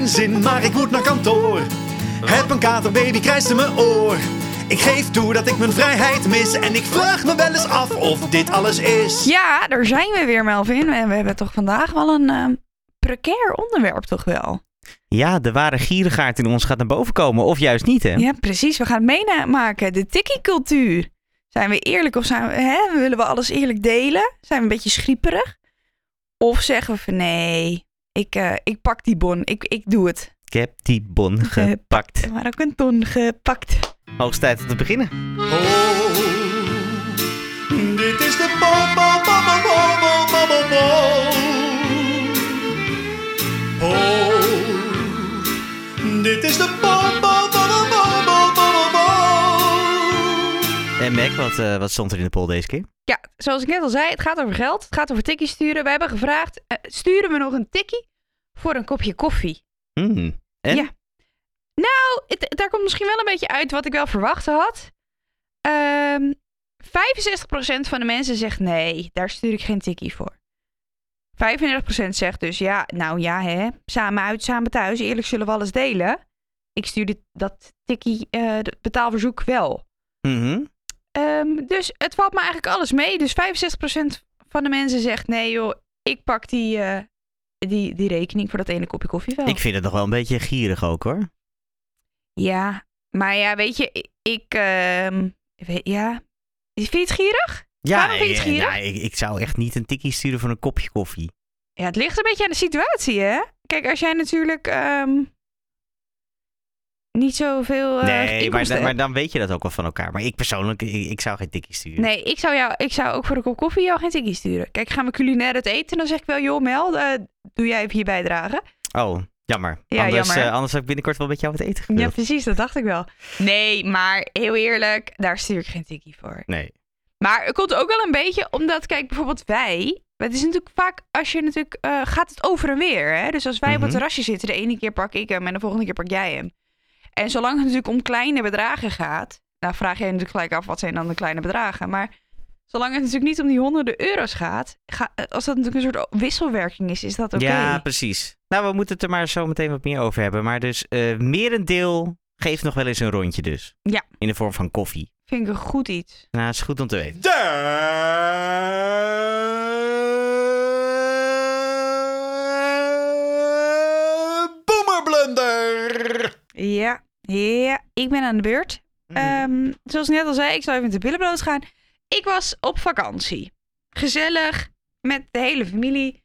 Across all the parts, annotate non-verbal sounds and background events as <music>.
geen zin, maar ik moet naar kantoor. Heb een katerbaby, krijst in mijn oor. Ik geef toe dat ik mijn vrijheid mis. En ik vraag me wel eens af of dit alles is. Ja, daar zijn we weer, Melvin. En we hebben toch vandaag wel een eh, precair onderwerp, toch wel? Ja, de ware gierigaard in ons gaat naar boven komen. Of juist niet, hè? Ja, precies. We gaan het meemaken. De tikkie-cultuur. Zijn we eerlijk of zijn we, hè, willen we alles eerlijk delen? Zijn we een beetje schieperig? Of zeggen we van nee, ik, uh, ik pak die bon. Ik, ik doe het. Ik heb die bon gepakt. Maar ook een ton gepakt. Hoogst tijd om te beginnen. Oh, dit is de bon, bon, bon, bon, bon, bon, bon. Oh, dit is de bon. En Mac, wat, eh, wat stond er in de poll deze keer? Ja, zoals ik net al zei, het gaat over geld. Het gaat over tikkie sturen. We hebben gevraagd, eh, sturen we nog een tikkie voor een kopje koffie? Hmm. En? Ja. Nou, het- daar komt misschien wel een beetje uit wat ik wel verwacht had. Ehm 65% van de mensen zegt nee, daar stuur ik geen tikkie voor. 35% zegt dus ja, nou ja hè, samen uit, samen thuis, eerlijk zullen we alles delen. Ik stuur dit, dat tikkie de betaalverzoek wel. Mhm. Ehm, dus het valt me eigenlijk alles mee. Dus 65% van de mensen zegt nee joh, ik pak die, eh, die, die rekening voor dat ene kopje koffie wel. Ik vind het nog wel een beetje gierig ook, hoor. Ja, maar ja, weet je, ik, ehm, weet, ja. Vind je het gierig? Waarom vind je het eh, gierig? ja, ik, ik zou echt niet een tikkie sturen voor een kopje koffie. Ja, het ligt een beetje aan de situatie, hè? Kijk, als jij natuurlijk ehm, niet zoveel eh nee, maar, maar dan weet je dat ook wel van elkaar. Maar ik persoonlijk, ik, ik zou geen tikkie sturen. Nee, ik zou, jou, ik zou ook voor een kop koffie jou geen tikkie sturen. Kijk, gaan we culinair het eten, dan zeg ik wel, joh Mel, eh, doe jij even je bijdrage. Oh, jammer. Ja, anders, jammer. eh, anders heb ik binnenkort wel met jou wat eten Ja, gewild. precies, dat dacht ik wel. Nee, maar heel eerlijk, daar stuur ik geen tikkie voor. Nee. Maar het komt ook wel een beetje omdat, kijk, bijvoorbeeld wij. Het is natuurlijk vaak als je natuurlijk. gaat het over en weer. Hè? Dus als wij op Mhm. het terrasje zitten, de ene keer pak ik hem en de volgende keer pak jij hem. En zolang het natuurlijk om kleine bedragen gaat. Nou, vraag jij je natuurlijk gelijk af wat zijn dan de kleine bedragen. Maar zolang het natuurlijk niet om die honderden euro's gaat. ga- als dat natuurlijk een soort wisselwerking is, is dat oké. Ja, precies. Nou, we moeten het er maar zo meteen wat meer over hebben. Maar dus eh merendeel geeft nog wel eens een rondje dus. Ja. In de vorm van koffie. Vind ik een goed iets. Nou, is goed om te weten. De Boomerblunder. Ja, ja, ik ben aan de beurt. Mhm. Ehm, zoals ik net al zei, ik zal even met de billen bloot gaan. Ik was op vakantie. Gezellig, met de hele familie.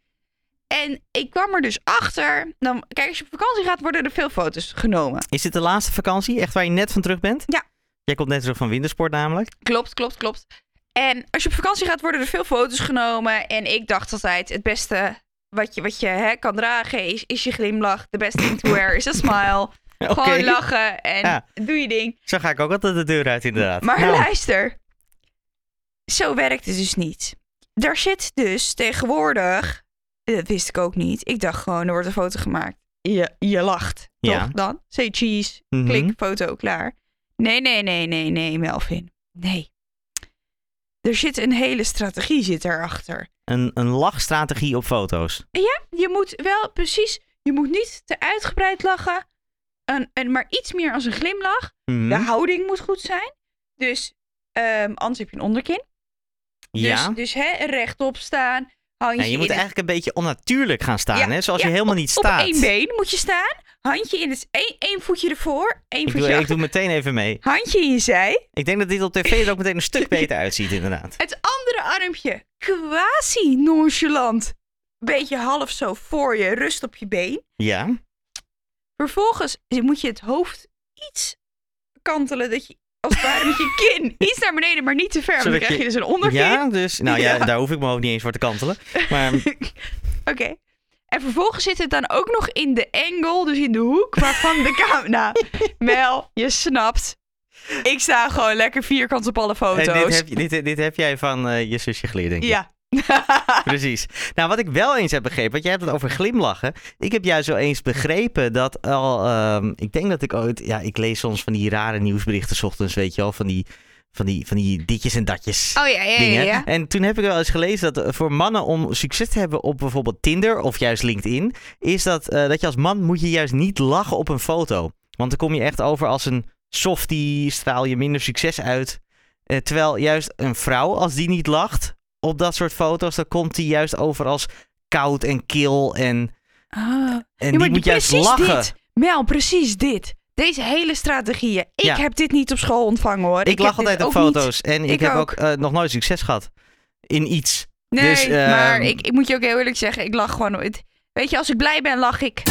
En ik kwam er dus achter. Dan, kijk, als je op vakantie gaat, worden er veel foto's genomen. Is dit de laatste vakantie? Echt waar je net van terug bent? Ja. Jij komt net terug van wintersport namelijk. Klopt, klopt, klopt. En als je op vakantie gaat, worden er veel foto's genomen. En ik dacht altijd, het beste wat je, wat je hè, kan dragen is, is je glimlach. The best thing <laughs> to wear is a smile. Gewoon lachen en Ja. doe je ding. Zo ga ik ook altijd de deur uit inderdaad. Maar Nou, luister, zo werkt het dus niet. Daar zit dus tegenwoordig, dat wist ik ook niet. Ik dacht gewoon, er wordt een foto gemaakt. Je, je lacht, Ja. toch dan? Say cheese, mhm. klik, foto, klaar. Nee, nee, nee, nee, nee, Melvin. Nee. Er zit een hele strategie zit erachter. Een, een lachstrategie op foto's. Ja, je moet wel precies, je moet niet te uitgebreid lachen. En, en maar iets meer als een glimlach. Mhm. De houding moet goed zijn. Dus ehm, anders heb je een onderkin. ja. Dus, dus hè, rechtop staan. Handje Ja, je moet het- eigenlijk een beetje onnatuurlijk gaan staan, Ja, hè? Zoals ja, je helemaal op- niet staat. Op één been moet je staan. Handje in het... één, één voetje ervoor. één Ik voetje doe, ik doe meteen even mee. Handje in je zij. Ik denk dat dit op tv er ook meteen een stuk <laughs> beter uitziet, inderdaad. Het andere armpje quasi nonchalant. Beetje half zo voor je. Rust op je been. Ja. Vervolgens moet je het hoofd iets kantelen. Dat je als het ware met je kin <laughs> iets naar beneden, maar niet te ver. Want dan krijg je dus een onderkin. Ja, dus... Nou ja, <laughs> Ja. daar hoef ik me ook niet eens voor te kantelen. Maar <laughs> Oké. En vervolgens zit het dan ook nog in de angle, dus in de hoek waarvan de camera... Nou, Mel, je snapt. Ik sta gewoon lekker vierkant op alle foto's. en dit, heb, dit, dit heb jij van eh, je zusje geleerd, denk ik. Ja. <laughs> Precies. Nou, wat ik wel eens heb begrepen, want jij hebt het over glimlachen. Ik heb juist wel eens begrepen dat al, ehm, ik denk dat ik ooit, ja, ik lees soms van die rare nieuwsberichten 's ochtends, weet je wel, van die, Van die, van die ditjes en datjes. Oh ja, ja, ja. En toen heb ik wel eens gelezen dat eh, voor mannen om succes te hebben op bijvoorbeeld Tinder of juist LinkedIn, is dat, eh, dat je als man moet je juist niet lachen op een foto. Want dan kom je echt over als een softie, straal je minder succes uit. Eh, terwijl juist een vrouw, als die niet lacht op dat soort foto's, dan komt die juist over als koud en kil en, Ah. en Ja, die moet juist lachen. dit. Mel, precies dit. Deze hele strategieën. Ik Ja. heb dit niet op school ontvangen hoor. Ik, lach altijd op niet. foto's en ik, Ik heb ook, ook. eh, nog nooit succes gehad in iets. Nee, Dus, ehm, maar ik, ik moet je ook heel eerlijk zeggen, ik lach gewoon nooit. Weet je, als ik blij ben, lach ik.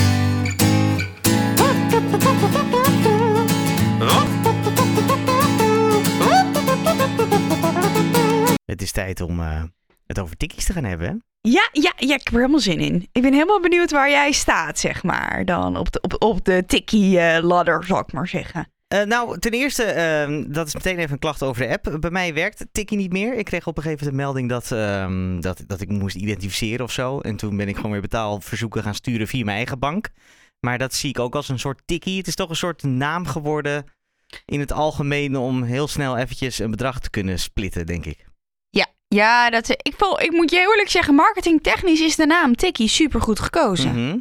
Tijd om eh, het over tikkies te gaan hebben. hè? Ja, ja, ja, ik heb er helemaal zin in. Ik ben helemaal benieuwd waar jij staat, zeg maar. Dan op de, op, op de tikkie-ladder, zal ik maar zeggen. Eh, nou, ten eerste, ehm, dat is meteen even een klacht over de app. Bij mij werkt Tikkie niet meer. Ik kreeg op een gegeven moment een melding dat, ehm, dat, dat ik moest identificeren of zo. En toen ben ik gewoon weer betaalverzoeken gaan sturen via mijn eigen bank. Maar dat zie ik ook als een soort Tikkie. Het is toch een soort naam geworden in het algemeen om heel snel eventjes een bedrag te kunnen splitten, denk ik. Ja, dat, ik, ik moet je eerlijk zeggen, marketingtechnisch is de naam Tikkie supergoed gekozen. Mhm.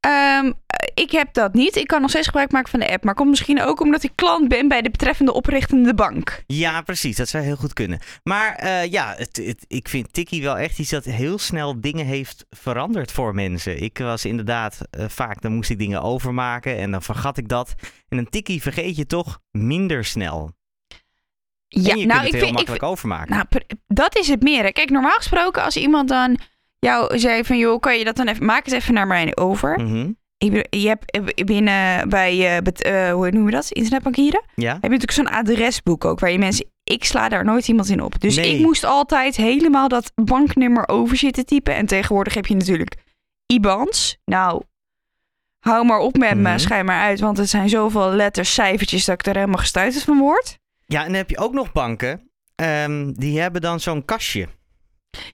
Ehm, ik heb dat niet. Ik kan nog steeds gebruik maken van de app. Maar komt misschien ook omdat ik klant ben bij de betreffende oprichtende bank. Ja, precies. Dat zou heel goed kunnen. Maar eh, ja, het, het- ik vind Tikkie wel echt iets dat heel snel dingen heeft veranderd voor mensen. Ik was inderdaad eh, vaak, dan moest ik dingen overmaken en dan vergat ik dat. En een Tikkie vergeet je toch minder snel. Ja, en je nou, kunt ik heel vind, ik, makkelijk overmaken. nou, dat is het meer. hè. Kijk, normaal gesproken als iemand dan jou zei van... joh, kan je dat dan even... maak het even naar mij over. Mhm. Ik bedoel, je hebt eh, binnen bij... eh, hoe noemen we dat? Internetbankieren? Ja? heb je natuurlijk zo'n adresboek ook... waar je mensen... Ik sla daar nooit iemand in op. Dus Nee. ik moest altijd helemaal dat banknummer over zitten typen. En tegenwoordig heb je natuurlijk IBANs. Nou, hou maar op met me, Mhm. schijn maar uit. Want het zijn zoveel letters, cijfertjes... dat ik er helemaal gestuiterd van word. Ja, en dan heb je ook nog banken. ehm, die hebben dan zo'n kastje.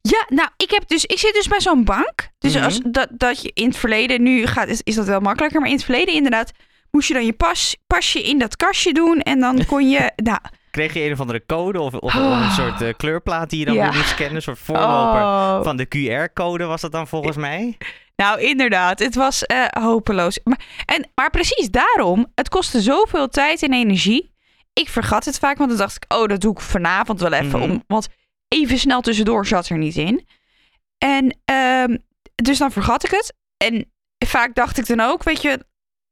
Ja, nou, ik, heb dus, ik zit dus bij zo'n bank. Dus Mhm. als dat, dat je in het verleden, nu gaat, is, is dat wel makkelijker, maar in het verleden inderdaad, moest je dan je pas, pasje in dat kastje doen en dan kon je, <laughs> nou, Kreeg je een of andere code of, of, of een soort eh, kleurplaat die je dan Ja. moest scannen? Een soort voorloper oh. van de QR-code was dat dan volgens mij? nou inderdaad, het was eh, hopeloos. Maar, en, maar precies daarom, het kostte zoveel tijd en energie. Ik vergat het vaak, want dan dacht ik, oh, dat doe ik vanavond wel even, Mhm. om, want even snel tussendoor zat er niet in. En ehm, dus dan vergat ik het. En vaak dacht ik dan ook, weet je,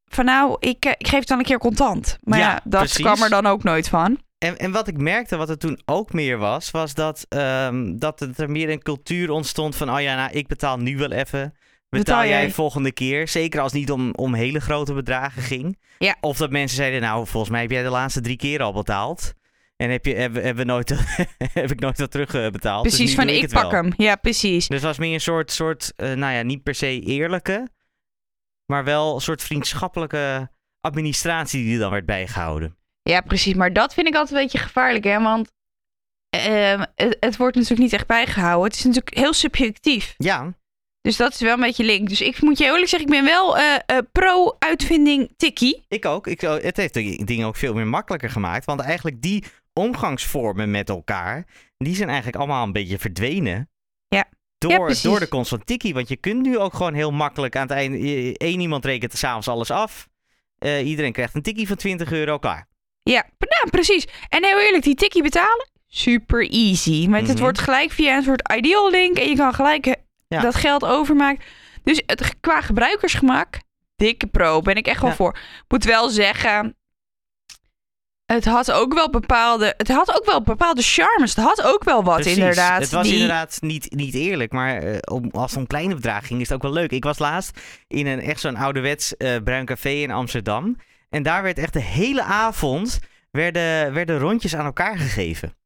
van nou, ik, eh, ik geef het dan een keer contant. Maar ja, Ja, dat precies. kwam er dan ook nooit van. En, en wat ik merkte, wat er toen ook meer was, was dat, ehm, dat het er meer een cultuur ontstond van, oh ja, nou, ik betaal nu wel even. Betaal, jij volgende keer? Zeker als het niet om, om hele grote bedragen ging. Ja. Of dat mensen zeiden, nou, volgens mij heb jij de laatste drie keer al betaald. En heb, je, we nooit, <laughs> heb ik nooit wat terugbetaald. dus Precies, van ik, pak wel. hem. Ja, precies. Dus het was meer een soort, soort eh, nou ja, niet per se eerlijke, maar wel een soort vriendschappelijke administratie die er dan werd bijgehouden. Ja, precies. Maar dat vind ik altijd een beetje gevaarlijk, hè. Want ehm, het, het wordt natuurlijk niet echt bijgehouden. Het is natuurlijk heel subjectief. Ja, Dus dat is wel een beetje link. Dus ik moet je eerlijk zeggen, ik ben wel eh, eh, pro-uitvinding tikkie. Ik ook. Ik, het heeft de dingen ook veel meer makkelijker gemaakt. Want eigenlijk die omgangsvormen met elkaar, die zijn eigenlijk allemaal een beetje verdwenen. Ja. Door, door de komst van Tiki. Want je kunt nu ook gewoon heel makkelijk aan het einde... eh, één iemand rekent er s'avonds alles af. Eh, iedereen krijgt een tikkie van 20 euro, klaar. Ja, nou, precies. En heel eerlijk, die tikkie betalen, super easy. Want het Mhm. wordt gelijk via een soort ideal link en je kan gelijk eh, Ja. dat geld overmaken. Dus het, qua gebruikersgemak, dikke pro, ben ik echt wel Ja. voor. Moet wel zeggen, het had ook wel bepaalde, het had ook wel bepaalde charmes. Het had ook wel wat Precies. inderdaad. Het was die- inderdaad niet, niet eerlijk, maar eh, om, als het om kleine bedragen ging, is het ook wel leuk. Ik was laatst in een echt zo'n ouderwets eh bruin café in Amsterdam. En daar werd echt de hele avond werden, werden rondjes aan elkaar gegeven.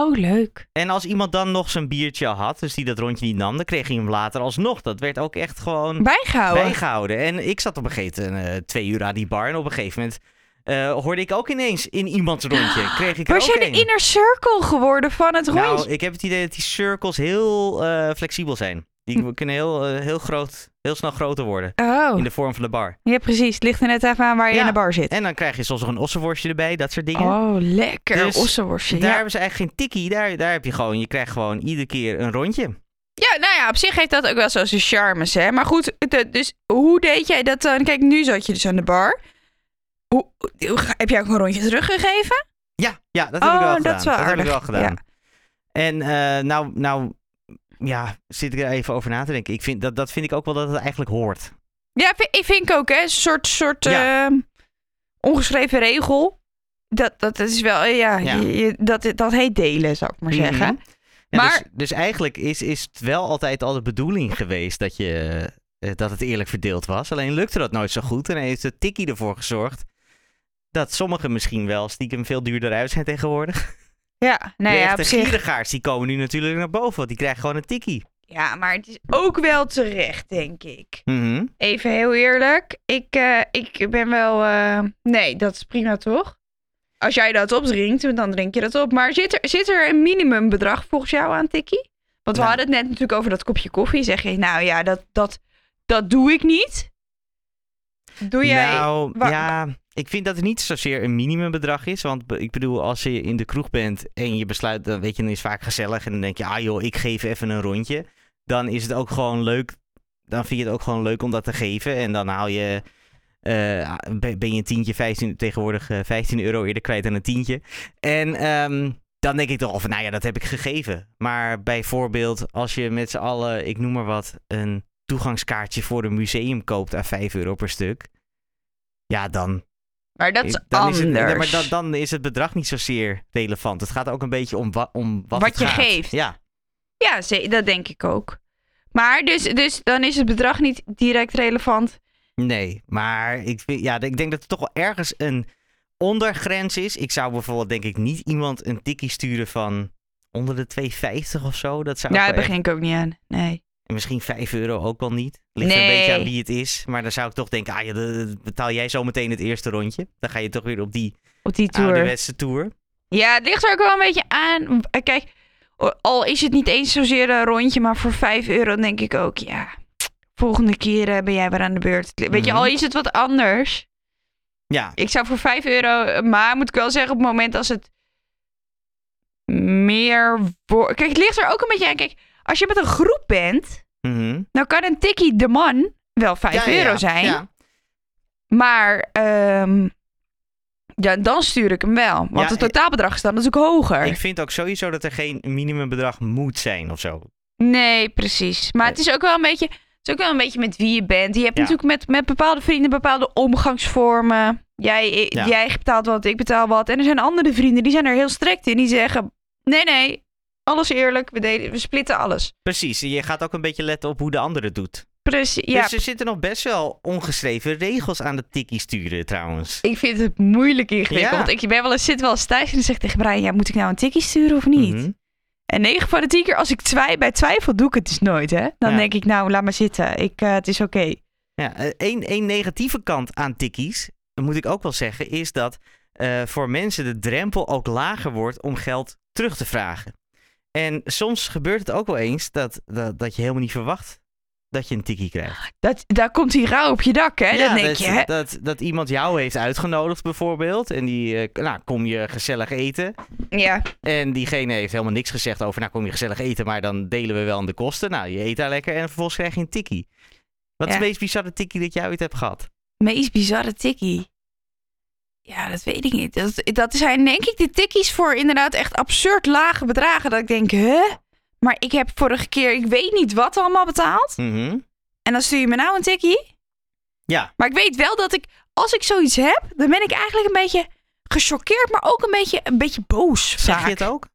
Oh, leuk. En als iemand dan nog zijn biertje had, dus die dat rondje niet nam, dan kreeg hij hem later alsnog. Dat werd ook echt gewoon Bijgehouden. bijgehouden. En ik zat op een gegeven moment eh, twee uur aan die bar. En op een gegeven moment eh, hoorde ik ook ineens in iemands rondje. <gasps> Kreeg ik Was jij de een. inner circle geworden van het rondje? Nou, ik heb het idee dat die circles heel eh, flexibel zijn. Die kunnen heel, eh, heel, groot, heel snel groter worden. Oh, In de vorm van de bar. ja precies. Het ligt er net even aan waar je Ja. in de bar zit. En dan krijg je soms nog een ossenworstje erbij, dat soort dingen. Oh, lekker. Dus Ossenworstje. Daar Ja. hebben ze eigenlijk geen tikkie. Daar, daar heb je gewoon, je krijgt gewoon iedere keer een rondje. ja, nou ja, op zich heeft dat ook wel zo zijn charmes, hè. Maar goed, de- dus hoe deed jij dat dan? Kijk, nu zat je dus aan de bar. Hoe, heb jij ook een rondje teruggegeven? Ja, ja dat heb ik Oh, wel dat gedaan. is wel heb ik aardig. wel gedaan. En eh, nou, nou, ja, zit ik er even over na te denken. Ik vind, dat, dat vind ik ook wel dat het eigenlijk hoort. Ja, ik vind ik ook, hè. Een soort, soort Ja. ehm, ongeschreven regel. Dat, dat, dat is wel, eh, ja, Ja. je- je- dat, dat heet delen, zou ik maar zeggen. Mhm. Ja, Maar- dus, dus eigenlijk is, is het wel altijd al de bedoeling geweest dat, je, eh, dat het eerlijk verdeeld was. Alleen lukte dat nooit zo goed. En heeft de tikkie ervoor gezorgd dat sommigen misschien wel stiekem veel duurder uit zijn tegenwoordig. Ja, nou de ja, echte gierigaards, die komen nu natuurlijk naar boven. Want die krijgen gewoon een tikkie. Ja, maar het is ook wel terecht, denk ik. Mhm. Even heel eerlijk. Ik, eh, ik ben wel... eh, nee, dat is prima, toch? Als jij dat opdrinkt, dan drink je dat op. Maar zit er, zit er een minimumbedrag volgens jou aan, Tikkie? Want we Nou. hadden het net natuurlijk over dat kopje koffie. Zeg je, nou ja, dat, dat, dat doe ik niet. Doe jij... Nou, ja, ik vind dat het niet zozeer een minimumbedrag is. Want ik bedoel, als je in de kroeg bent en je besluit, dan weet je, dan is het vaak gezellig. En dan denk je, ah joh, ik geef even een rondje. Dan is het ook gewoon leuk. Dan vind je het ook gewoon leuk om dat te geven. En dan haal je, eh, ben ben je een tientje, 15, tegenwoordig eh, 15 euro eerder kwijt dan een tientje. En ehm, dan denk ik toch, of nou ja, dat heb ik gegeven. Maar bijvoorbeeld, als je met z'n allen, ik noem maar wat, een toegangskaartje voor een museum koopt aan 5 euro per stuk. Ja, dan, maar dat is dan anders. is het, maar dan, dan is het bedrag niet zozeer relevant. Het gaat ook een beetje om, wa- om wat, je gaat. geeft. Ja, Ja, dat denk ik ook. Maar dus, dus dan is het bedrag niet direct relevant. nee. Maar ik, vind- ja, ik denk dat er toch wel ergens een ondergrens is. Ik zou bijvoorbeeld denk ik niet iemand een tikkie sturen van onder de 2,50 of zo. Dat zou Ja, daar begin ik ook niet aan. Nee. Echt- Misschien 5 euro ook wel niet. Ligt er een Nee. beetje aan wie het is. Maar dan zou ik toch denken, ah ja, dan betaal jij zo meteen het eerste rondje. Dan ga je toch weer op die Op die tour. ouderwetse tour. Ja, het ligt er ook wel een beetje aan. Kijk, al is het niet eens zozeer een rondje, maar voor 5 euro denk ik ook, ja, volgende keer eh, ben jij weer aan de beurt. Weet je, Mhm. al is het wat anders. Ja, Ik zou voor 5 euro, maar moet ik wel zeggen, op het moment als het meer wordt. Kijk, het ligt er ook een beetje aan. Kijk, als je met een groep bent, mhm. dan kan een tikkie de man wel 5 Ja, ja, euro ja. zijn. Ja. Maar ehm, ja, dan stuur ik hem wel. Want het totaalbedrag is dan natuurlijk hoger. Ik vind ook sowieso dat er geen minimumbedrag moet zijn of zo. Nee, precies. Maar het is ook wel een beetje, het is ook wel een beetje met wie je bent. Je hebt natuurlijk met, met bepaalde vrienden bepaalde omgangsvormen. Jij, jij betaalt wat, ik betaal wat. En er zijn andere vrienden die zijn er heel strikt in. Die zeggen, nee, nee, alles eerlijk. We, delen, we splitten alles. Precies, je gaat ook een beetje letten op hoe de ander het doet. Precies, ja. Dus er zitten nog best wel ongeschreven regels aan de tikkie sturen trouwens. Ik vind het moeilijk ingewikkeld. Ja. Want ik ben wel eens, zit wel eens thuis en dan zeg ik tegen Brian... Ja, moet ik nou een tikkie sturen of niet? Mhm. En 9 van de 10 keer, als ik twi bij twijfel, doe ik het dus nooit, hè? Dan Ja. denk ik, nou, laat maar zitten. Ik, eh, het is oké. Ja, één één negatieve kant aan tikkies, moet ik ook wel zeggen, is dat eh, voor mensen de drempel ook lager wordt om geld terug te vragen. En soms gebeurt het ook wel eens dat, dat, dat je helemaal niet verwacht dat je een tikkie krijgt. Dat, daar komt hij rauw op je dak, hè? Ja, dan denk dat, je, hè? Dat, dat iemand jou heeft uitgenodigd bijvoorbeeld. En die, eh, nou, kom je gezellig eten. Ja. En diegene heeft helemaal niks gezegd over, nou kom je gezellig eten, maar dan delen we wel aan de kosten. Nou, je eet daar lekker en vervolgens krijg je een tikkie. Wat is het meest bizarre tikkie dat jij ooit hebt gehad? Meest bizarre tikkie. Ja, dat weet ik niet. Dat, dat zijn denk ik de tikkies voor inderdaad echt absurd lage bedragen. Dat ik denk, hè? Maar ik heb vorige keer, ik weet niet wat allemaal betaald. Mhm. En dan stuur je me nou een tikkie. Ja. Maar ik weet wel dat ik, als ik zoiets heb, dan ben ik eigenlijk een beetje gechoqueerd, maar ook een beetje, een beetje boos. Zeg vaak. je het ook?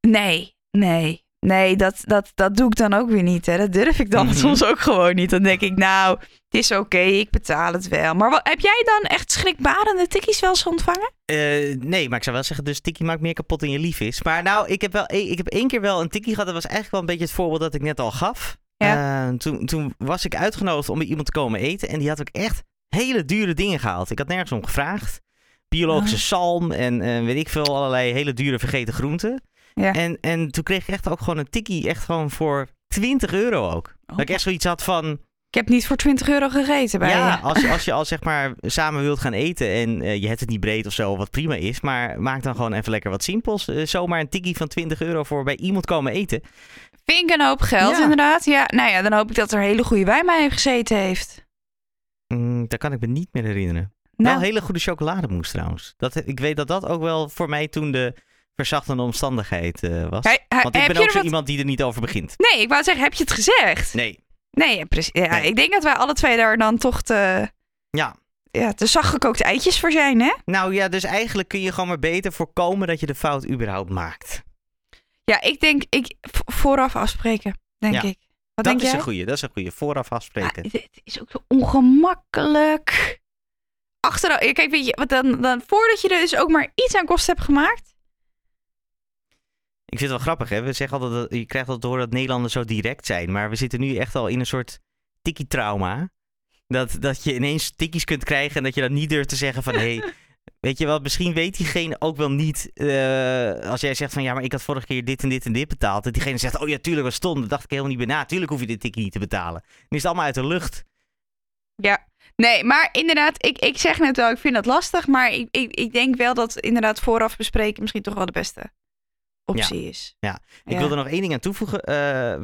Nee, nee. Nee, dat, dat, dat doe ik dan ook weer niet. Hè. Dat durf ik dan Mhm. soms ook gewoon niet. Dan denk ik, nou, het is oké, ik betaal het wel. Maar wat, heb jij dan echt schrikbarende tikkies wel eens ontvangen? Eh, nee, maar ik zou wel zeggen, dus tikkie maakt meer kapot dan je lief is. Maar nou, ik heb, wel, ik heb één keer wel een tikkie gehad. Dat was eigenlijk wel een beetje het voorbeeld dat ik net al gaf. Eh, toen, toen was ik uitgenodigd om bij iemand te komen eten. En die had ook echt hele dure dingen gehaald. Ik had nergens om gevraagd. Biologische Oh. zalm en eh, weet ik veel, allerlei hele dure vergeten groenten. Ja. En, en toen kreeg ik echt ook gewoon een tikkie, echt gewoon voor 20 euro ook. Dat ik echt zoiets had van... Ik heb niet voor 20 euro gegeten bij ja, je. als je, <laughs> als je al zeg maar samen wilt gaan eten en eh, je hebt het niet breed of zo, wat prima is. Maar maak dan gewoon even lekker wat simpels. Eh, zomaar een tikkie van 20 euro voor bij iemand komen eten. Vind ik een hoop geld Ja. inderdaad. Ja, nou ja, dan hoop ik dat er hele goede wijn bij gezeten heeft. Mm, dat kan ik me niet meer herinneren. Nou, Wel hele goede chocolademousse trouwens. Dat, ik weet dat dat ook wel voor mij toen de verzachtende omstandigheid eh, was. Hij- hij- Want ik ben ook zo wat- iemand die er niet over begint. nee, ik wou zeggen, heb je het gezegd? Nee. Nee, precies. Ja, Nee. Ik denk dat wij alle twee daar dan toch te, Ja. ja, te zacht gekookte eitjes voor zijn, hè? Nou ja, dus eigenlijk kun je gewoon maar beter voorkomen dat je de fout überhaupt maakt. Ja, ik denk, ik, vooraf afspreken, denk Ja. ik. Wat dat denk is jij? een goeie, dat is een goeie. Vooraf afspreken. Ah, het is ook zo ongemakkelijk. Achteraf, kijk, weet je, wat dan, dan voordat je er dus ook maar iets aan kosten hebt gemaakt. Ik vind het wel grappig, hè? We zeggen altijd dat je krijgt altijd te horen dat Nederlanders zo direct zijn. Maar we zitten nu echt al in een soort tikkie-trauma. Dat, dat je ineens tikkies kunt krijgen en dat je dan niet durft te zeggen van... hé, hey, <laughs> weet je wel, misschien weet diegene ook wel niet... eh, als jij zegt van ja, maar ik had vorige keer dit en dit en dit betaald. Dat diegene zegt, oh ja, tuurlijk, was stom. Dat dacht ik helemaal niet bij na. Tuurlijk hoef je dit tikkie niet te betalen. Dan is het allemaal uit de lucht. Ja, nee, maar inderdaad, ik, ik zeg net wel, ik vind dat lastig. Maar ik, ik, ik denk wel dat inderdaad vooraf bespreken misschien toch wel de beste optie is. Ja. Ik Ja. wil er nog één ding aan toevoegen. Eh,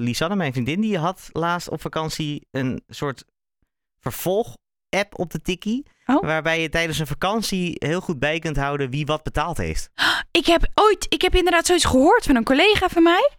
Lisanne, mijn vriendin, die had laatst op vakantie een soort vervolg-app op de tikkie. Oh. Waarbij je tijdens een vakantie heel goed bij kunt houden wie wat betaald heeft. <gasps> Ik heb ooit, ik heb inderdaad zoiets gehoord van een collega van mij.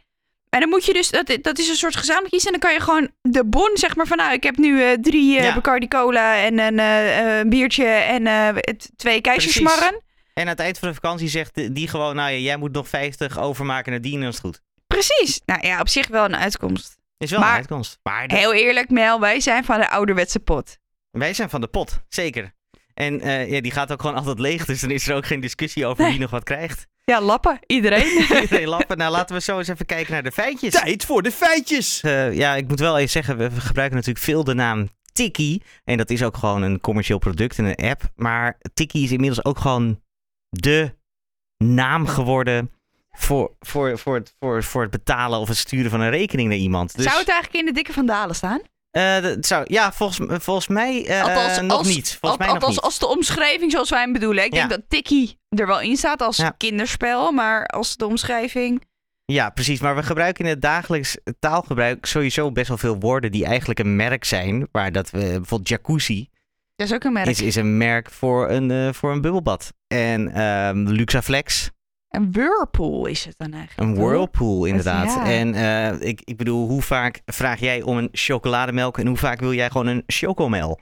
En dan moet je dus, dat, dat is een soort gezamenlijk iets. En dan kan je gewoon de bon, zeg maar, van nou, ik heb nu eh, drie Ja. Bacardi Cola en een biertje en twee keizersmarren. En aan het eind van de vakantie zegt die gewoon, nou ja, jij moet nog 50 overmaken naar die en dan is het goed. Precies. Nou ja, op zich wel een uitkomst. Is wel Maar- een uitkomst. Maar Heel eerlijk, Mel, wij zijn van de ouderwetse pot. wij zijn van de pot, zeker. En eh, ja, die gaat ook gewoon altijd leeg, dus dan is er ook geen discussie over Nee. wie nog wat krijgt. Ja, lappen. Iedereen. <laughs> Iedereen lappen. Nou, laten we zo eens even kijken naar de feitjes. Tijd voor de feitjes. Eh, ja, ik moet wel even zeggen, we we gebruiken natuurlijk veel de naam Tiki. En dat is ook gewoon een commercieel product en een app. Maar Tiki is inmiddels ook gewoon de naam geworden voor, voor, voor, het, voor, voor het betalen of het sturen van een rekening naar iemand. Dus, Zou het eigenlijk in de dikke vandalen staan? eh, dat zou, ja, volgens, volgens mij eh, Althans, nog als- niet. Volgens mij nog althans, niet. als de omschrijving zoals wij hem bedoelen. Ik denk dat Tikkie er wel in staat als Ja. kinderspel, maar als de omschrijving... Ja, precies. Maar we gebruiken in het dagelijks taalgebruik sowieso best wel veel woorden die eigenlijk een merk zijn. Waar dat we bijvoorbeeld jacuzzi Dat is ook een merk. is, is een merk voor een, eh, voor een bubbelbad. En ehm Luxaflex, Een whirlpool is het dan eigenlijk. een whirlpool inderdaad. ja. En eh, ik, ik bedoel, hoe vaak vraag jij om een chocolademelk en hoe vaak wil jij gewoon een chocomel?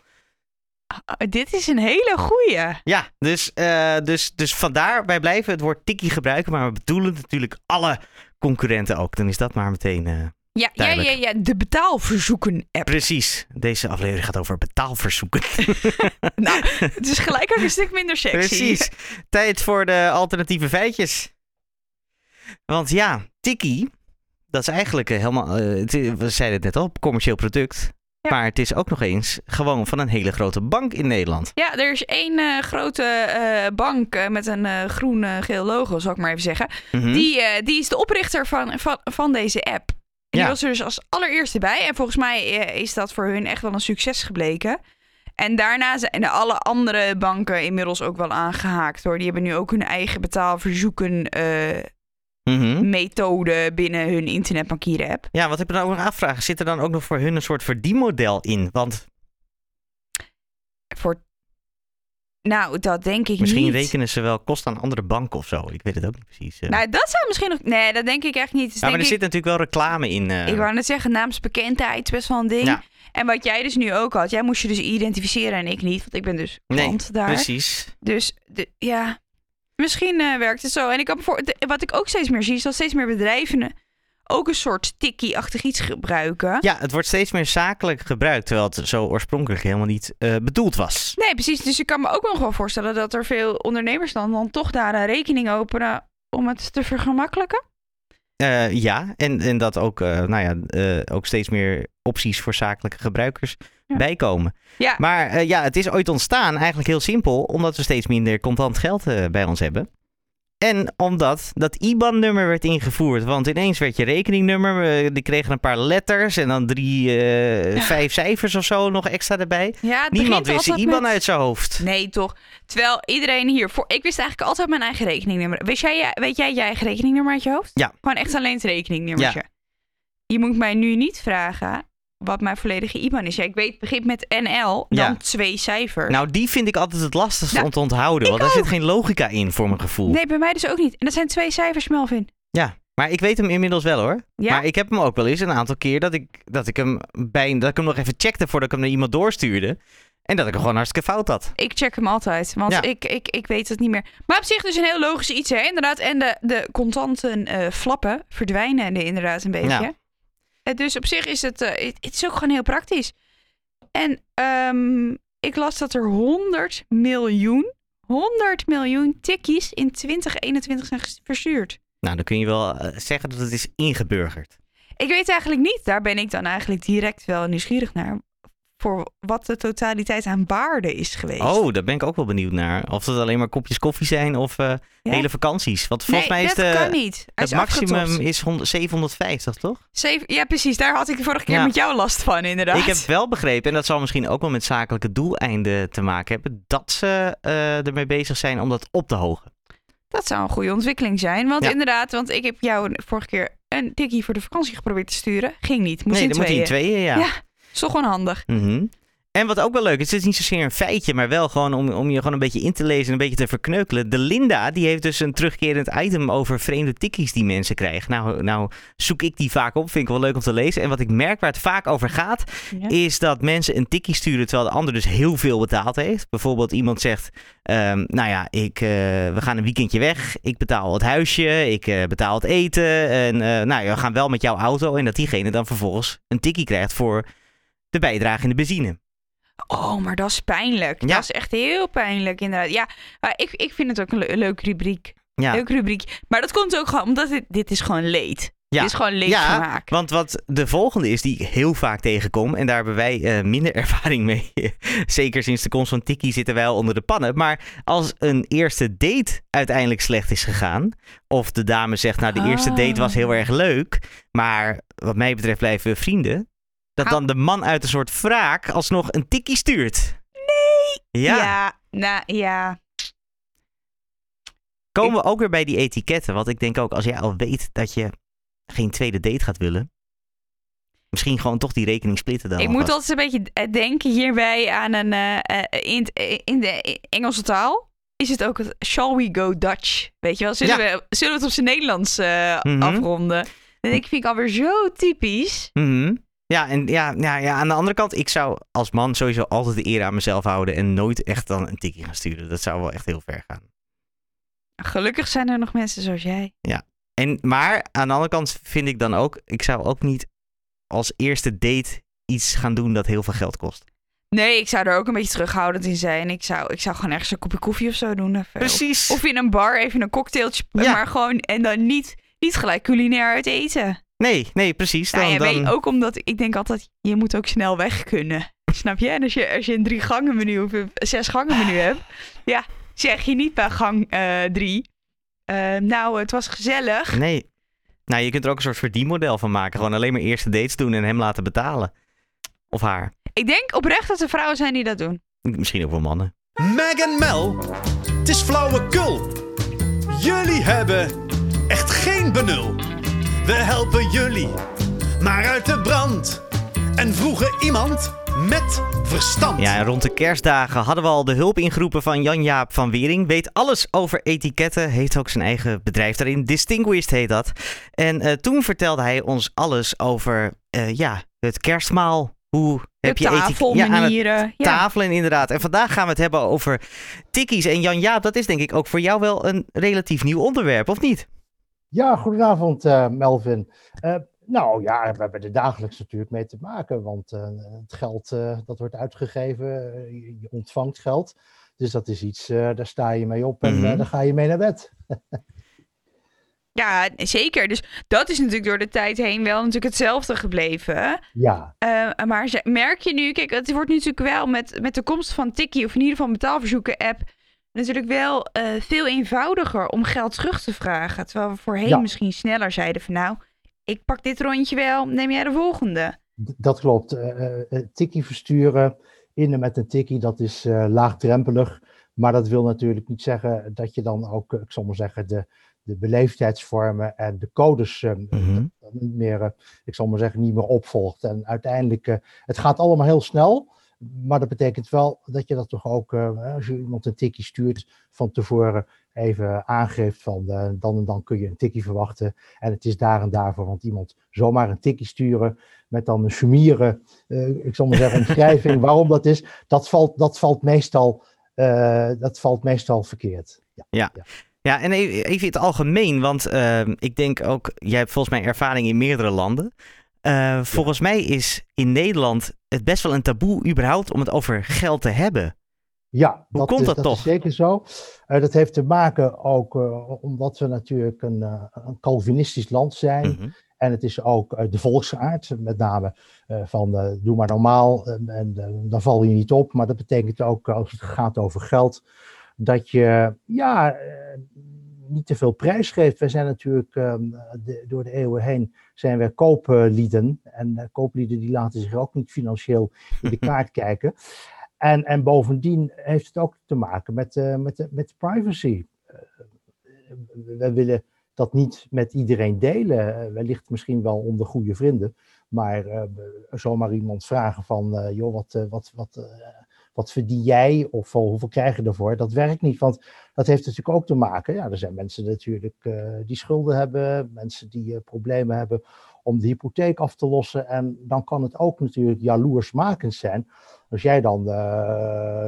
Ah, dit is een hele goeie. Ja, dus, eh, dus, dus vandaar, wij blijven het woord tikkie gebruiken, maar we bedoelen natuurlijk alle concurrenten ook. Dan is dat maar meteen... Ja, ja, ja, ja, de betaalverzoeken app. Precies, deze aflevering gaat over betaalverzoeken. <laughs> nou, het is gelijk ook een stuk minder sexy. Precies. Tijd voor de alternatieve feitjes. Want ja, Tiki, dat is eigenlijk eh, helemaal, eh, we zeiden het net al, commercieel product. Ja. Maar het is ook nog eens gewoon van een hele grote bank in Nederland. Ja, er is één eh, grote bank met een groen-geel logo, zal ik maar even zeggen. Mhm. Die, die is de oprichter van, van, van deze app. En die was er dus als allereerste bij. En volgens mij eh, is dat voor hun echt wel een succes gebleken. En daarna zijn de alle andere banken inmiddels ook wel aangehaakt hoor. Die hebben nu ook hun eigen betaalverzoeken eh, Mhm. methode binnen hun internetbankieren app. Ja, wat ik dan ook nog afvraag, zit er dan ook nog voor hun een soort verdienmodel in? Want Voor... Nou, dat denk ik misschien niet. rekenen ze wel kosten aan andere banken of zo. Ik weet het ook niet precies. eh. Nou, dat zou misschien nog... Nee, dat denk ik echt niet. Dus ja, maar er ik... zit natuurlijk wel reclame in. eh. Ik wou net zeggen, naamsbekendheid is best wel een ding. Ja. En wat jij dus nu ook had, jij moest je dus identificeren en ik niet, want ik ben dus Nee, klant daar. Precies. Dus de, ja, misschien eh, werkt het zo. En ik heb voor, de- wat ik ook steeds meer zie, is dat steeds meer bedrijven ook een soort tikkie-achtig iets gebruiken. Ja, het wordt steeds meer zakelijk gebruikt, terwijl het zo oorspronkelijk helemaal niet eh, bedoeld was. Nee, precies. Dus ik kan me ook nog wel voorstellen dat er veel ondernemers dan, dan toch daar een rekening openen om het te vergemakkelijken. Eh, ja, en, en dat ook, eh, nou ja, ook steeds meer opties voor zakelijke gebruikers Ja. bijkomen. Ja. Maar ja, het is ooit ontstaan, eigenlijk heel simpel, omdat we steeds minder contant geld bij ons hebben. En omdat dat IBAN-nummer werd ingevoerd. Want ineens werd je rekeningnummer, die kregen een paar letters en dan drie, eh, vijf cijfers of zo nog extra erbij. Ja, Niemand wist altijd IBAN met- uit zijn hoofd. Nee, toch. Terwijl iedereen hier... Voor... Ik wist eigenlijk altijd mijn eigen rekeningnummer. Weet jij, weet jij je eigen rekeningnummer uit je hoofd? Ja. Gewoon echt alleen het rekeningnummertje. Je moet mij nu niet vragen wat mijn volledige IBAN is. Ja, ik weet, begint met NL, dan Ja. twee cijfers. Nou, die vind ik altijd het lastigste Nou, om te onthouden. Want daar zit geen logica in voor mijn gevoel. nee, bij mij dus ook niet. En dat zijn twee cijfers, Melvin. Ja, maar ik weet hem inmiddels wel hoor. Ja? Maar ik heb hem ook wel eens een aantal keer dat ik, dat ik hem bij dat ik hem nog even checkte voordat ik hem naar iemand doorstuurde. En dat ik hem gewoon hartstikke fout had. Ik check hem altijd, want Ja. ik, ik, ik weet het niet meer. Maar op zich dus een heel logisch iets, hè? Inderdaad. En de, de contanten eh, flappen, verdwijnen er inderdaad een beetje. Ja. Eh, Dus op zich is het, eh, het, het is ook gewoon heel praktisch. En ehm, ik las dat er 100 miljoen, 100 miljoen tikkies in 2021 zijn verstuurd. Nou, dan kun je wel eh, zeggen dat het is ingeburgerd. Ik weet eigenlijk niet, daar ben ik dan eigenlijk direct wel nieuwsgierig naar, voor wat de totaliteit aan waarde is geweest. Oh, daar ben ik ook wel benieuwd naar. Of het alleen maar kopjes koffie zijn of eh, Ja? hele vakanties. Want volgens nee, mij is dat de, kan niet. Hij het is maximum afgetopt. is 100 750, toch? Zeven, ja, precies. Daar had ik de vorige keer Ja. met jou last van, inderdaad. Ik heb wel begrepen, en dat zal misschien ook wel met zakelijke doeleinden te maken hebben, dat ze eh, ermee bezig zijn om dat op te hogen. Dat zou een goede ontwikkeling zijn. Want Ja. inderdaad, want ik heb jou vorige keer een tikkie voor de vakantie geprobeerd te sturen. Ging niet. Moest nee, in dan moet hij in tweeën. tweeën, ja. Ja. Is toch gewoon handig. Mhm. En wat ook wel leuk is, het is niet zozeer een feitje, maar wel gewoon om, om je gewoon een beetje in te lezen en een beetje te verkneukelen. De Linda, die heeft dus een terugkerend item over vreemde tikkies die mensen krijgen. Nou, nou zoek ik die vaak op, vind ik wel leuk om te lezen. En wat ik merk waar het vaak over gaat, Ja. is dat mensen een tikkie sturen terwijl de ander dus heel veel betaald heeft. Bijvoorbeeld iemand zegt, ehm, nou ja, ik, eh, we gaan een weekendje weg, ik betaal het huisje, ik eh, betaal het eten en eh, nou ja, we gaan wel met jouw auto. En dat diegene dan vervolgens een tikkie krijgt voor de bijdrage in de benzine. Oh, maar dat is pijnlijk. Ja. Dat is echt heel pijnlijk, inderdaad. Ja, maar ik, ik vind het ook een, le- een leuke rubriek. Ja. Leuke rubriek. Maar dat komt ook gewoon omdat dit, dit is gewoon leed. Ja. Dit is gewoon leed Ja, vermaak. Want wat de volgende is, die ik heel vaak tegenkom, en daar hebben wij eh, minder <laughs> ervaring mee. Zeker sinds de komst van Tiki zitten wij al onder de pannen. Maar als een eerste date uiteindelijk slecht is gegaan, of de dame zegt, nou de eerste Ah. date was heel erg leuk, maar wat mij betreft blijven we vrienden, dat dan de man uit een soort wraak alsnog een tikkie stuurt. Nee! Ja, ja, nou ja. komen we ook weer bij die etiketten. Want ik denk ook, als jij al weet dat je geen tweede date gaat willen, misschien gewoon toch die rekening splitten dan Ik moet altijd een beetje eh, denken hierbij aan een. eh, eh, in, in de Engelse taal is het ook het Shall we go Dutch? Weet je wel? Zullen, we, zullen we het op zijn Nederlands Mhm. afronden? En ik vind ik alweer zo typisch. Mhm. Ja, en ja, ja, ja, aan de andere kant, ik zou als man sowieso altijd de eer aan mezelf houden en nooit echt dan een tikkie gaan sturen. Dat zou wel echt heel ver gaan. Gelukkig zijn er nog mensen zoals jij. En, maar aan de andere kant vind ik dan ook, ik zou ook niet als eerste date iets gaan doen dat heel veel geld kost. Nee, ik zou er ook een beetje terughoudend in zijn. Ik zou, ik zou gewoon ergens een kopje koffie of zo doen. Even. Precies. Of in een bar even een cocktailtje. Ja. Maar gewoon, en dan niet, niet gelijk culinair uit eten. Nee, nee, precies. Dan, Nou ja, dan... je, ook omdat ik denk altijd, je moet ook snel weg kunnen. Snap je? En als je, als je een drie gangen menu of een zes gangen menu hebt, <sighs> ja, zeg je niet bij gang eh, drie. eh, nou, het was gezellig. Nee. Nou, je kunt er ook een soort verdienmodel van maken. Gewoon alleen maar eerste dates doen en hem laten betalen. Of haar. Ik denk oprecht dat er vrouwen zijn die dat doen. Misschien ook wel mannen. Meg en Mel, het is flauwekul. Jullie hebben echt geen benul. We helpen jullie, maar uit de brand. En vroegen iemand met verstand. Ja, rond de kerstdagen hadden we al de hulp ingeroepen van Jan-Jaap van Wering. Weet alles over etiketten, heeft ook zijn eigen bedrijf daarin. Distinguished heet dat. En eh, toen vertelde hij ons alles over eh, ja, het kerstmaal. Hoe heb de je etik- ja, tafelmanieren. Ja, tafelen inderdaad. En vandaag gaan we het hebben over tikkies. En Jan-Jaap, dat is denk ik ook voor jou wel een relatief nieuw onderwerp, of niet? Ja, goedenavond eh, Melvin. Eh, nou ja, we hebben er dagelijks natuurlijk mee te maken, want eh, het geld dat wordt uitgegeven, je, ontvangt geld. Dus dat is iets, daar sta je mee op en Mhm. dan ga je mee naar bed. <laughs> ja, zeker. Dus dat is natuurlijk door de tijd heen wel natuurlijk hetzelfde gebleven. Ja, maar merk je nu, kijk, het wordt nu natuurlijk wel met, met de komst van Tikkie, of in ieder geval betaalverzoeken-app, natuurlijk wel eh, veel eenvoudiger om geld terug te vragen. Terwijl we voorheen Ja. misschien sneller zeiden van nou, ik pak dit rondje wel, neem jij de volgende. D- Dat klopt. Eh, eh, eh, tikkie versturen, innen met een tikkie, dat is eh, laagdrempelig. Maar dat wil natuurlijk niet zeggen dat je dan ook, ik zal maar zeggen, de, de beleefdheidsvormen en de codes Mhm. niet meer, ik zal maar zeggen, niet meer opvolgt. En uiteindelijk, eh, het gaat allemaal heel snel. Maar dat betekent wel dat je dat toch ook, eh, als je iemand een tikkie stuurt, van tevoren even aangeeft van eh, dan en dan kun je een tikkie verwachten. En het is daar en daarvoor, want iemand zomaar een tikkie sturen met dan een sumiere, eh, ik zal maar zeggen, omschrijving <laughs> waarom dat is, dat valt, dat valt, meestal, dat valt meestal verkeerd. Ja. Ja, en e- even in het algemeen, want ik denk ook, jij hebt volgens mij ervaring in meerdere landen. Eh, volgens mij is in Nederland het best wel een taboe überhaupt om het over geld te hebben. Ja, Hoe komt is, dat dat toch? is zeker zo. Eh, dat heeft te maken ook eh, omdat we natuurlijk een, een Calvinistisch land zijn. Mhm. En het is ook de volksaard, met name van doe maar normaal en, en dan val je niet op. Maar dat betekent ook als het gaat over geld, dat je ja, niet te veel prijs geeft. Wij zijn natuurlijk eh, de- door de eeuwen heen zijn wij kooplieden. En eh, kooplieden die laten zich ook niet financieel in de <laughs> kaart kijken. En, en bovendien heeft het ook te maken met, eh, met, de, met privacy. Eh, we willen dat niet met iedereen delen. Eh, wellicht misschien wel onder goede vrienden. Maar eh, zomaar iemand vragen van, eh, joh, wat, eh, wat, wat, eh, wat verdien jij? Of hoeveel krijg je ervoor? Dat werkt niet, want dat heeft natuurlijk ook te maken. Ja, er zijn mensen natuurlijk eh, die schulden hebben. Mensen die eh, problemen hebben om de hypotheek af te lossen. En dan kan het ook natuurlijk jaloersmakend zijn als jij dan eh,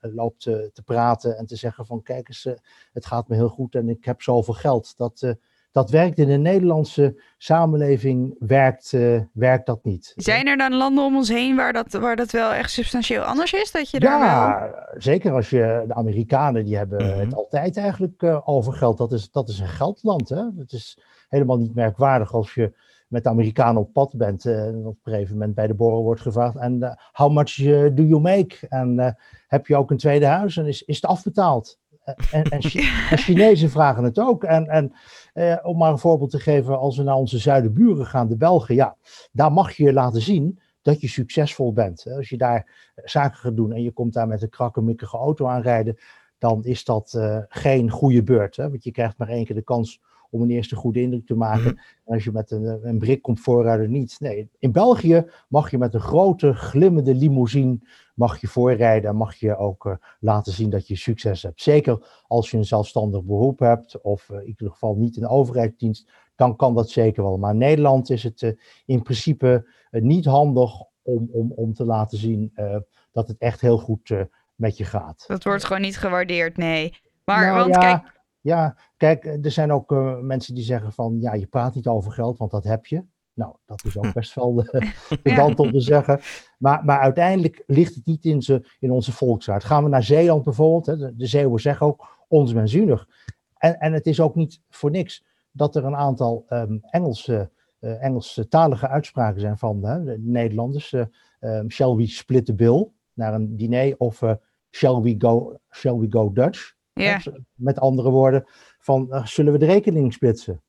loopt te praten en te zeggen van kijk eens, het gaat me heel goed en ik heb zoveel geld. Dat, dat werkt in de Nederlandse samenleving, werkt, eh, werkt dat niet. Zijn er dan landen om ons heen waar dat, waar dat wel echt substantieel anders is? Dat je daar wel... Ja, zeker als je de Amerikanen die hebben Mhm. het altijd eigenlijk eh, over geld. Dat is, dat is een geldland. Hè? Het is helemaal niet merkwaardig als je met de Amerikanen op pad bent. eh, en op een gegeven moment bij de borrel wordt gevraagd. En how much do you make? En heb je ook een tweede huis? En is, is het afbetaald? En, en <laughs> Chinezen vragen het ook. En, en eh, om maar een voorbeeld te geven, als we naar onze zuidenburen gaan, de Belgen, ja, daar mag je laten zien dat je succesvol bent. Als je daar zaken gaat doen en je komt daar met een krakkemikkige auto aanrijden, dan is dat eh, geen goede beurt. Hè? Want je krijgt maar één keer de kans om een eerste goede indruk te maken. Mhm. En als je met een, een brik komt voorrijden, niet. Nee, in België mag je met een grote glimmende limousine mag je voorrijden en mag je ook eh, laten zien dat je succes hebt. Zeker als je een zelfstandig beroep hebt of eh, in ieder geval niet een overheidsdienst, dan kan dat zeker wel. Maar in Nederland is het eh, in principe niet handig om, om, om te laten zien eh, dat het echt heel goed met je gaat. Dat wordt gewoon niet gewaardeerd, nee. Maar, Nou want ja, kijk, Ja, kijk, er zijn ook eh, mensen die zeggen van ja, je praat niet over geld, want dat heb je. Nou, dat is ook best wel <laughs> de, pedant om te zeggen. Maar, maar uiteindelijk ligt het niet in, ze, in onze volksaard. Gaan we naar Zeeland bijvoorbeeld, hè, de, de Zeeuwen zeggen ook ons menzunig. En, en het is ook niet voor niks dat er een aantal ehm, Engelse, eh Engelstalige uitspraken zijn van hè, de Nederlanders. eh, ehm, shall we split the bill naar een diner of eh, shall, we go, shall we go Dutch? Ja. Met andere woorden, van eh, zullen we de rekening splitsen?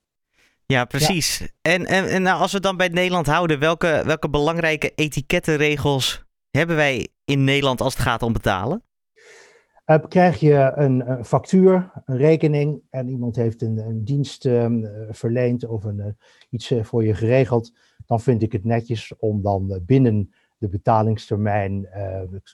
Ja, precies. En, en, en nou, als we het dan bij Nederland houden, welke, welke belangrijke etikettenregels hebben wij in Nederland als het gaat om betalen? Eh, krijg je een, een factuur, een rekening en iemand heeft een, een dienst ehm, eh, verleend of een, eh, iets voor je geregeld, dan vind ik het netjes om dan binnen de betalingstermijn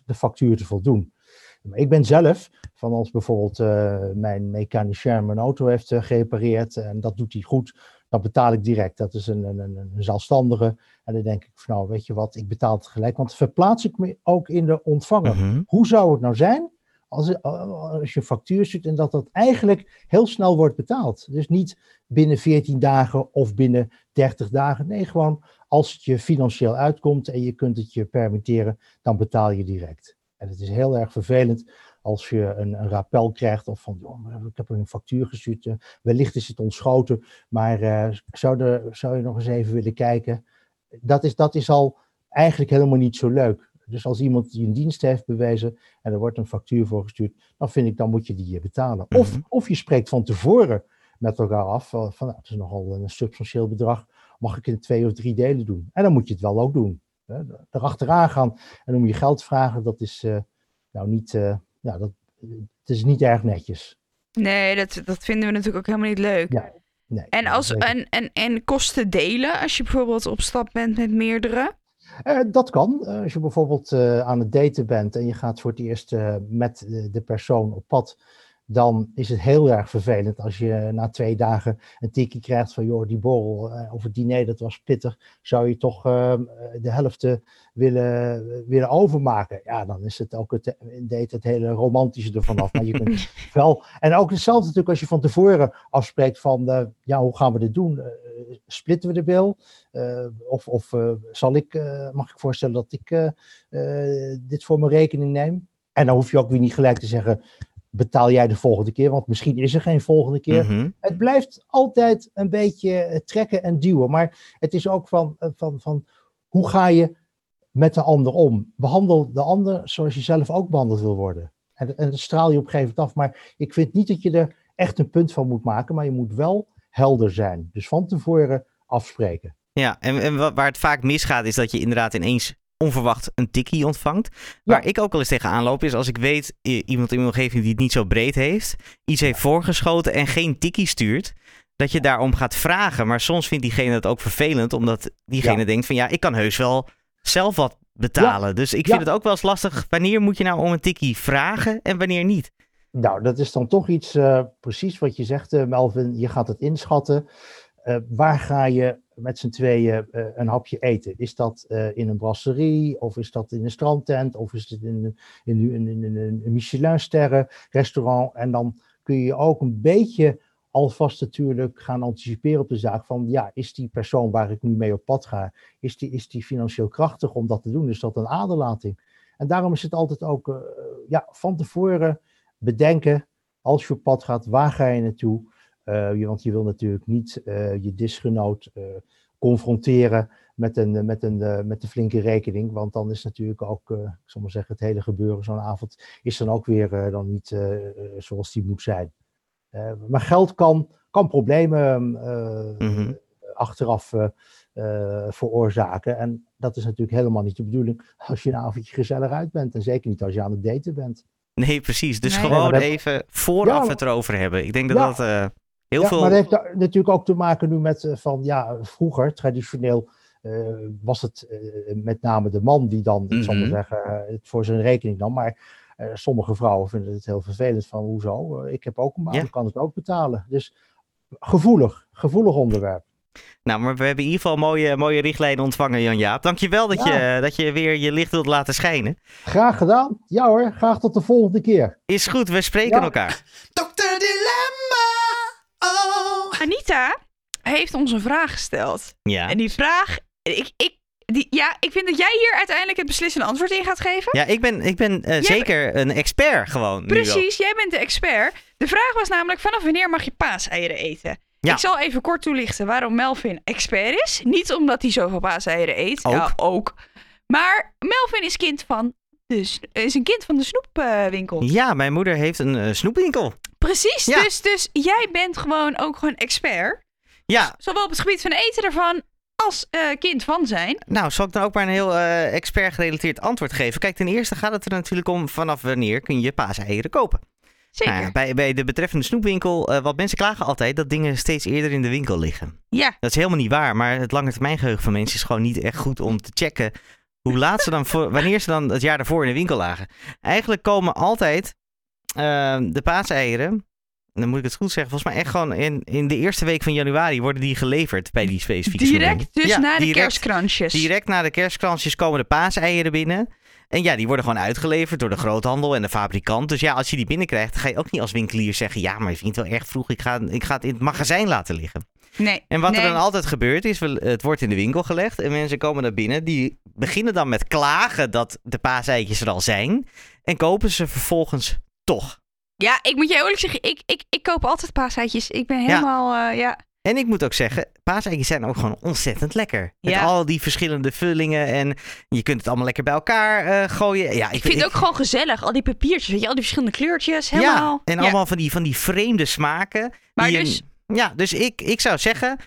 de factuur te voldoen. Maar ik ben zelf, van als bijvoorbeeld eh, mijn mechanicien mijn auto heeft eh, gerepareerd en dat doet hij goed, dan betaal ik direct. Dat is een, een, een, zelfstandige. En dan denk ik van nou, weet je wat, ik betaal het gelijk. Want verplaats ik me ook in de ontvanger. Mhm. Hoe zou het nou zijn als, als je factuur stuurt en dat dat eigenlijk heel snel wordt betaald? Dus niet binnen 14 dagen of binnen 30 dagen. Nee, gewoon als het je financieel uitkomt en je kunt het je permitteren, dan betaal je direct. En het is heel erg vervelend als je een, een rappel krijgt of van, joh, ik heb een factuur gestuurd, eh, wellicht is het ontschoten, maar eh, zou, er, zou je nog eens even willen kijken? Dat is, dat is al eigenlijk helemaal niet zo leuk. Dus als iemand die een dienst heeft bewezen en er wordt een factuur voor gestuurd, dan vind ik, dan moet je die eh, betalen. Of, Mhm. of je spreekt van tevoren met elkaar af, van, van nou, het is nogal een substantieel bedrag, mag ik in twee of drie delen doen? En dan moet je het wel ook doen. Hè? Erachteraan gaan en om je geld vragen, dat is eh, nou niet, eh, ja, dat, het is niet erg netjes. Nee, dat, dat vinden we natuurlijk ook helemaal niet leuk. Ja, Nee, En, als, en, en, en kosten delen als je bijvoorbeeld op stap bent met meerdere. Eh, dat kan. Als je bijvoorbeeld aan het daten bent en je gaat voor het eerst met de persoon op pad, dan is het heel erg vervelend als je na twee dagen een tikkie krijgt van, joh, die borrel eh, of het diner, dat was pittig, zou je toch eh, de helft eh, willen, willen overmaken? Ja, dan is het ook het, date het hele romantische ervan af. Maar je kunt <laughs> wel, en ook hetzelfde natuurlijk als je van tevoren afspreekt van, eh, ja, hoe gaan we dit doen? Eh, splitten we de bil? Eh, of of eh, zal ik, eh, mag ik voorstellen dat ik eh, eh, dit voor mijn rekening neem? En dan hoef je ook weer niet gelijk te zeggen, betaal jij de volgende keer? Want misschien is er geen volgende keer. Mhm. Het blijft altijd een beetje eh, trekken en duwen. Maar het is ook van, eh, van, van hoe ga je met de ander om? Behandel de ander zoals je zelf ook behandeld wil worden. En, en dat straal je op een gegeven moment af. Maar ik vind niet dat je er echt een punt van moet maken. Maar je moet wel helder zijn. Dus van tevoren afspreken. Ja, en, en wa- waar het vaak misgaat is dat je inderdaad ineens onverwacht een tikkie ontvangt. Waar ik ook wel eens tegenaan loop is als ik weet iemand in mijn omgeving die het niet zo breed heeft, iets heeft voorgeschoten en geen tikkie stuurt, dat je daarom gaat vragen. Maar soms vindt diegene het ook vervelend, omdat diegene Ja. denkt van ja, ik kan heus wel zelf wat betalen. Dus ik vind het ook wel eens lastig, wanneer moet je nou om een tikkie vragen en wanneer niet? Nou, dat is dan toch iets, eh, precies wat je zegt, eh, Melvin. Je gaat het inschatten. Eh, waar ga je met z'n tweeën eh, een hapje eten? Is dat eh, in een brasserie, of is dat in een strandtent, of is het in, in, in een Michelinsterren restaurant? En dan kun je ook een beetje alvast natuurlijk gaan anticiperen op de zaak van, ja, is die persoon waar ik nu mee op pad ga, is die, is die financieel krachtig om dat te doen? Is dat een aderlating? En daarom is het altijd ook eh, ja, van tevoren bedenken, als je op pad gaat, waar ga je naartoe? Eh, je, want je wil natuurlijk niet eh, je disgenoot eh, confronteren met een, met, een, met een flinke rekening. Want dan is natuurlijk ook, eh, ik zal maar zeggen, het hele gebeuren zo'n avond is dan ook weer eh, dan niet zoals die moet zijn. Eh, maar geld kan, kan problemen eh, Mhm. achteraf veroorzaken. En dat is natuurlijk helemaal niet de bedoeling als je een avondje gezellig uit bent. En zeker niet als je aan het daten bent. Nee, precies. Dus Nee. gewoon dat- even vooraf Ja. het erover hebben. Ik denk dat Ja. dat eh, heel ja, veel... maar dat heeft natuurlijk ook te maken nu met eh, van ja, vroeger traditioneel eh, was het eh, met name de man die dan, ik zal maar Mhm. zeggen, het voor zijn rekening nam. Maar eh, sommige vrouwen vinden het heel vervelend van hoezo, ik heb ook een baan, Ja. ik kan het ook betalen. Dus gevoelig, gevoelig onderwerp. Nou, maar we hebben in ieder geval mooie, mooie richtlijnen ontvangen, Jan-Jaap. Dankjewel dat, Ja. je, dat je weer je licht wilt laten schijnen. Graag gedaan. Ja hoor, graag tot de volgende keer. Is goed, we spreken Ja. elkaar. Dokter. Anita heeft ons een vraag gesteld. Ja. En die vraag, ik, ik, die, ja, ik vind dat jij hier uiteindelijk het beslissende antwoord in gaat geven. Ja, ik ben, ik ben eh, zeker een expert gewoon. Precies, jij bent de expert. De vraag was namelijk, vanaf wanneer mag je paaseieren eten? Ja. Ik zal even kort toelichten waarom Melvin expert is. Niet omdat hij zoveel paaseieren eet. Ook. Ja, ook. Maar Melvin is, kind van sno- is een kind van de snoepwinkel. Ja, mijn moeder heeft een eh, snoepwinkel. Precies, Ja. dus, dus jij bent gewoon ook gewoon expert. Ja, Zowel op het gebied van eten ervan als eh, kind van zijn. nou zal ik dan ook maar een heel eh, expert gerelateerd antwoord geven. Kijk, ten eerste gaat het er natuurlijk om vanaf wanneer kun je paaseieren kopen. Zeker. Nou ja, bij, bij de betreffende snoepwinkel, eh wat mensen klagen altijd dat dingen steeds eerder in de winkel liggen. ja. Dat is helemaal niet waar, maar het lange termijn geheugen van mensen is gewoon niet echt goed om te checken hoe laat ze dan, voor, wanneer ze dan het jaar daarvoor in de winkel lagen. Eigenlijk komen altijd de paaseieren, dan moet ik het goed zeggen, volgens mij echt gewoon in, in de eerste week van januari worden die geleverd bij die specifieke Direct dus Ja, na de direct, kerstkransjes. Direct na de kerstkransjes komen de paaseieren binnen. En ja, die worden gewoon uitgeleverd door de groothandel en de fabrikant. Dus ja, als je die binnenkrijgt, ga je ook niet als winkelier zeggen... ja, maar je vindt het wel erg vroeg, ik ga, ik ga het in het magazijn laten liggen. Nee. En wat nee. er dan altijd gebeurt is, het wordt in de winkel gelegd en mensen komen naar binnen. Die beginnen dan met klagen dat de paaseitjes er al zijn en kopen ze vervolgens toch. Ja, ik moet je eerlijk zeggen, ik, ik, ik koop altijd paaseitjes. Ik ben helemaal, eh, ja. En ik moet ook zeggen, paaseitjes zijn ook gewoon ontzettend lekker. Met Ja. al die verschillende vullingen en je kunt het allemaal lekker bij elkaar eh, gooien. Ja, Ik vind het ook gewoon gezellig. Al die papiertjes, weet je, al die verschillende kleurtjes. Helemaal. Ja, en allemaal van die, van die vreemde smaken. Maar je- dus- Ja, dus ik, ik zou zeggen,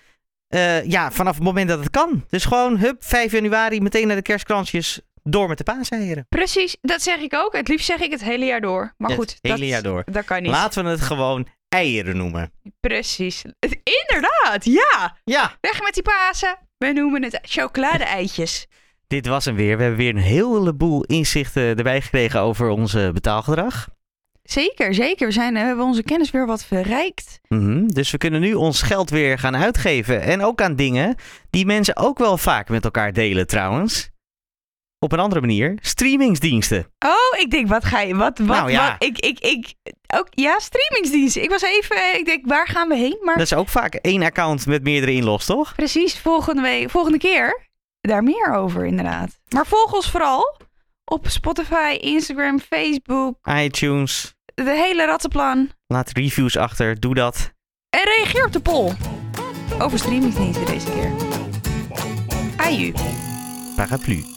eh, ja, vanaf het moment dat het kan. Dus gewoon, hup, 5 januari, meteen naar de kerstkransjes, door met de paaseieren. Precies, dat zeg ik ook. Het liefst zeg ik het hele jaar door. Maar Het goed, hele dat, jaar door. dat kan niet. Laten we het gewoon eieren noemen. Precies. Inderdaad, ja. Ja, Weg met die Pasen. We noemen het chocolade-eitjes. <laughs> dit was hem weer. We hebben weer een heleboel inzichten erbij gekregen over onze betaalgedrag. Zeker, zeker. We, zijn, we hebben onze kennis weer wat verrijkt. Mhm, Dus we kunnen nu ons geld weer gaan uitgeven. En ook aan dingen die mensen ook wel vaak met elkaar delen trouwens. Op een andere manier, streamingsdiensten. Oh, ik denk, wat ga je... Wat, wat, Nou ja. wat, ik, ik, ik, ook, ja, streamingsdiensten. Ik was even, ik denk, waar gaan we heen? Maar Dat is ook vaak één account met meerdere inlogs, toch? precies, volgende, week, volgende keer daar meer over inderdaad. Maar volg ons vooral op Spotify, Instagram, Facebook, iTunes, de hele rattenplan. laat reviews achter, doe dat. En reageer op de poll. Over streamingsdiensten deze keer. Aju. Paraplu.